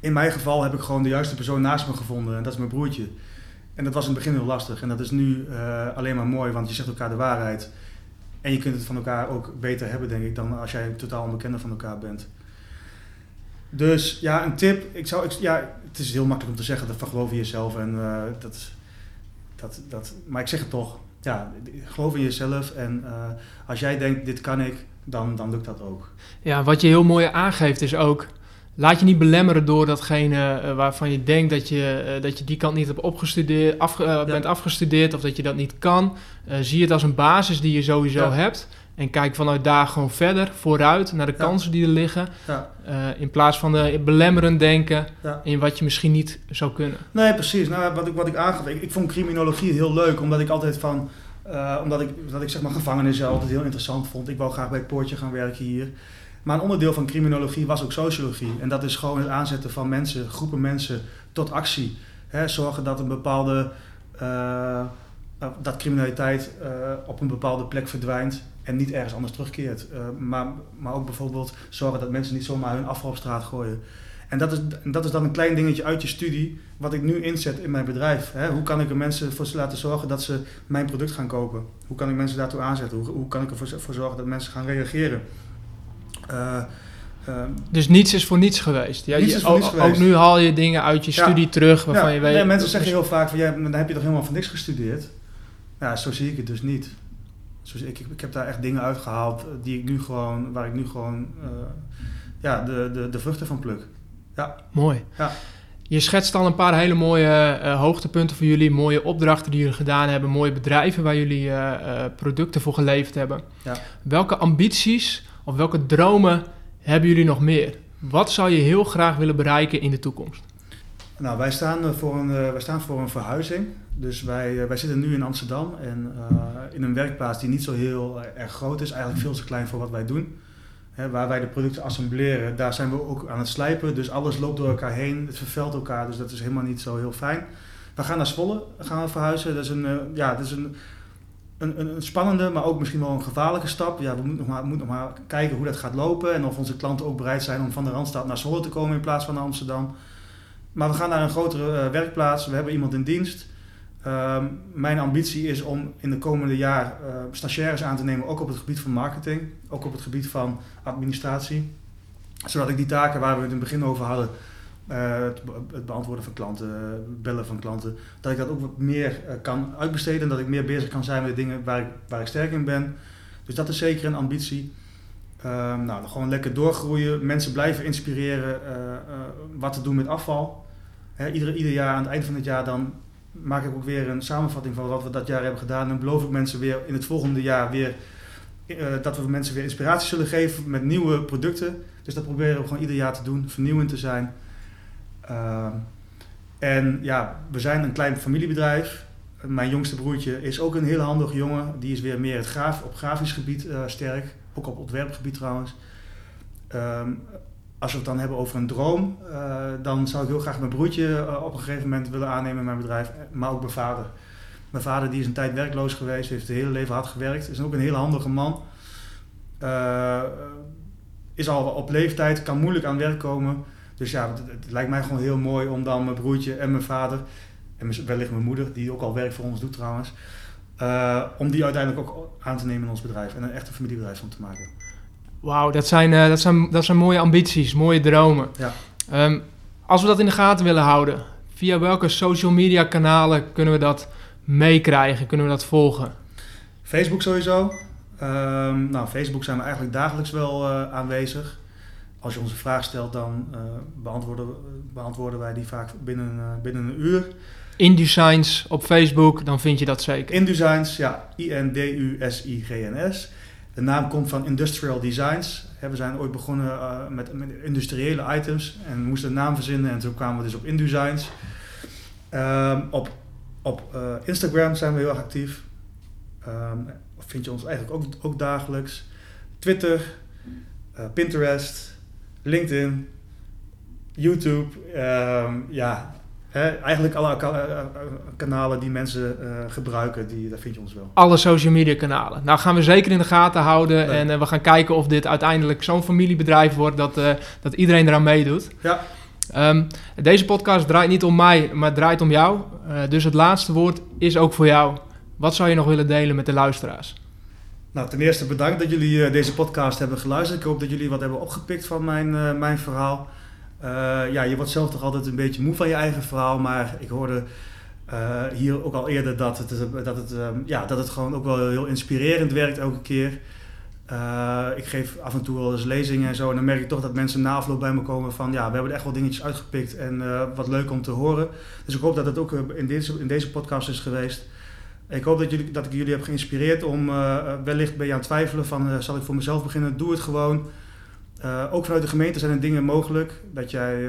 In mijn geval heb ik gewoon de juiste persoon naast me gevonden en dat is mijn broertje. En dat was in het begin heel lastig en dat is nu uh, alleen maar mooi, want je zegt elkaar de waarheid. En je kunt het van elkaar ook beter hebben, denk ik, dan als jij totaal onbekende van elkaar bent. Dus ja, een tip. Ik zou, ik, ja, het is heel makkelijk om te zeggen, dat van geloof in jezelf. En, uh, dat, dat, dat, maar ik zeg het toch. Ja, geloof in jezelf. En uh, als jij denkt, dit kan ik, dan, dan lukt dat ook. Ja, wat je heel mooi aangeeft is ook laat je niet belemmeren door datgene uh, waarvan je denkt dat je, uh, dat je die kant niet hebt opgestudeerd, af, ja. bent afgestudeerd of dat je dat niet kan. zie het als een basis die je sowieso ja. hebt. En kijk vanuit daar gewoon verder, vooruit, naar de kansen die er liggen. in plaats van de belemmerend denken in wat je misschien niet zou kunnen. Nee, precies. Nou, wat ik, wat ik aangaf, ik, ik vond criminologie heel leuk, omdat ik altijd van... omdat ik, dat ik zeg maar gevangenissen altijd heel interessant vond. Ik wou graag bij het poortje gaan werken hier. Maar een onderdeel van criminologie was ook sociologie. En dat is gewoon het aanzetten van mensen, groepen mensen, tot actie. zorgen dat een bepaalde. Uh, dat criminaliteit uh, op een bepaalde plek verdwijnt en niet ergens anders terugkeert. Uh, maar, maar ook bijvoorbeeld zorgen dat mensen niet zomaar hun afval op straat gooien. En dat is, dat is dan een klein dingetje uit je studie, wat ik nu inzet in mijn bedrijf. Hè? Hoe kan ik er mensen voor laten zorgen dat ze mijn product gaan kopen? Hoe kan ik mensen daartoe aanzetten? Hoe, hoe kan ik ervoor zorgen dat mensen gaan reageren? Uh, dus niets is voor niets geweest. Ja, niets je, ook, geweest. ook, nu haal je dingen uit je studie terug waarvan ja, je weet... Nee, mensen zeggen heel vaak van, ja, dan heb je toch helemaal van niks gestudeerd? Ja, zo zie ik het dus niet. Dus ik, ik heb daar echt dingen uitgehaald die ik nu gewoon, waar ik nu gewoon uh, ja, de, de, de vruchten van pluk. Ja. Mooi. Ja. Je schetst al een paar hele mooie uh, hoogtepunten voor jullie, mooie opdrachten die jullie gedaan hebben, mooie bedrijven waar jullie uh, producten voor geleverd hebben. Ja. Welke ambities of welke dromen hebben jullie nog meer? Wat zou je heel graag willen bereiken in de toekomst? Nou, wij staan eh, voor een, eh, wij staan voor een verhuizing. Dus wij, eh, wij zitten nu in Amsterdam en in een werkplaats die niet zo heel erg groot is, eigenlijk veel te klein voor wat wij doen. waar wij de producten assembleren, daar zijn we ook aan het slijpen. Dus alles loopt door elkaar heen, het vervuilt elkaar, dus dat is helemaal niet zo heel fijn. We gaan naar Zwolle gaan we verhuizen. Dat is een, ja, dat is een, een, een, spannende, maar ook misschien wel een gevaarlijke stap. Ja, we moeten nog, maar, moeten nog maar kijken hoe dat gaat lopen en of onze klanten ook bereid zijn om van de Randstad naar Zwolle te komen in plaats van naar Amsterdam. Maar we gaan naar een grotere uh, werkplaats, we hebben iemand in dienst. Uh, mijn ambitie is om in de komende jaar uh, stagiaires aan te nemen, ook op het gebied van marketing, ook op het gebied van administratie. Zodat ik die taken waar we het in het begin over hadden, uh, het, beantwoorden van klanten, bellen van klanten, dat ik dat ook wat meer kan uitbesteden. Dat ik meer bezig kan zijn met dingen waar ik, waar ik sterk in ben. Dus dat is zeker een ambitie. Uh, nou, gewoon lekker doorgroeien, mensen blijven inspireren uh, wat te doen met afval. Hè, ieder, ieder jaar aan het eind van het jaar dan maak ik ook weer een samenvatting van wat we dat jaar hebben gedaan. En beloof ik mensen weer in het volgende jaar weer dat we mensen weer inspiratie zullen geven met nieuwe producten. Dus dat proberen we gewoon ieder jaar te doen, vernieuwend te zijn. Ehm, en ja, we zijn een klein familiebedrijf. Mijn jongste broertje is ook een heel handige jongen. Die is weer meer het graaf, op grafisch gebied sterk. Ook op ontwerpgebied trouwens. Um, als we het dan hebben over een droom, uh, dan zou ik heel graag mijn broertje uh, op een gegeven moment willen aannemen in mijn bedrijf. Maar ook mijn vader. Mijn vader die is een tijd werkloos geweest, heeft het hele leven hard gewerkt. Is ook een hele handige man. is al op leeftijd, kan moeilijk aan werk komen. Dus ja, het, lijkt mij gewoon heel mooi om dan mijn broertje en mijn vader, en wellicht mijn moeder, die ook al werk voor ons doet trouwens, uh, om die uiteindelijk ook aan te nemen in ons bedrijf en een echte familiebedrijf van te maken. Wauw, dat, zijn, uh, dat, zijn, dat zijn mooie ambities, mooie dromen. Ja. Um, als we dat in de gaten willen houden, via welke social media kanalen kunnen we dat meekrijgen, kunnen we dat volgen? Facebook sowieso. Um, nou, Facebook zijn we eigenlijk dagelijks wel uh, aanwezig als je ons een vraag stelt, dan beantwoorden, beantwoorden wij die vaak binnen, binnen een uur. InDesigns op Facebook, dan vind je dat zeker. InDesigns, ja, I-N-D-U-S-I-G-N-S. De naam komt van Industrial Designs. We zijn ooit begonnen uh, met, industriële items en moesten een naam verzinnen en toen kwamen we dus op InDesigns. Um, op op Instagram zijn we heel actief. Um, vind je ons eigenlijk ook, ook dagelijks. Twitter, Pinterest, LinkedIn, YouTube. Ehm, ja, Eigenlijk alle kanalen die mensen gebruiken, die, daar vind je ons wel. Alle social media kanalen. Nou gaan we zeker in de gaten houden en we gaan kijken of dit uiteindelijk zo'n familiebedrijf wordt dat, dat iedereen eraan meedoet. Ja. Um, deze podcast draait niet om mij, maar draait om jou. Dus het laatste woord is ook voor jou. Wat zou je nog willen delen met de luisteraars? Nou, ten eerste bedankt dat jullie deze podcast hebben geluisterd. Ik hoop dat jullie wat hebben opgepikt van mijn, mijn verhaal. Ja, je wordt zelf toch altijd een beetje moe van je eigen verhaal, maar ik hoorde hier ook al eerder dat het, dat, het, ja, dat het gewoon ook wel heel inspirerend werkt elke keer. Ik geef af en toe wel eens lezingen en zo. En dan merk ik toch dat mensen na afloop bij me komen van... ja, we hebben echt wel dingetjes uitgepikt en wat leuk om te horen. Dus ik hoop dat het ook eh, in deze, in deze podcast is geweest. Ik hoop dat, jullie, dat ik jullie heb geïnspireerd om... Wellicht ben je aan het twijfelen van... zal ik voor mezelf beginnen? Doe het gewoon. Ook vanuit de gemeente zijn er dingen mogelijk. Dat, jij,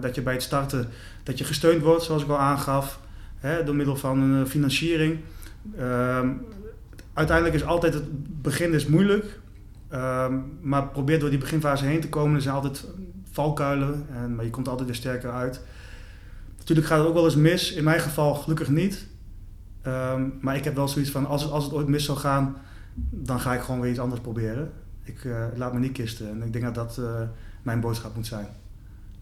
dat je bij het starten dat je gesteund wordt, zoals ik al aangaf. Hè, door middel van een financiering. Ehm, uiteindelijk is altijd het begin moeilijk. Ehm, maar probeer door die beginfase heen te komen. Er zijn altijd valkuilen, en, maar je komt altijd weer sterker uit. Natuurlijk gaat het ook wel eens mis. In mijn geval gelukkig niet. Ehm, maar ik heb wel zoiets van, als het, als het ooit mis zou gaan, dan ga ik gewoon weer iets anders proberen. Ik uh, laat me niet kisten. En ik denk dat dat uh, mijn boodschap moet zijn.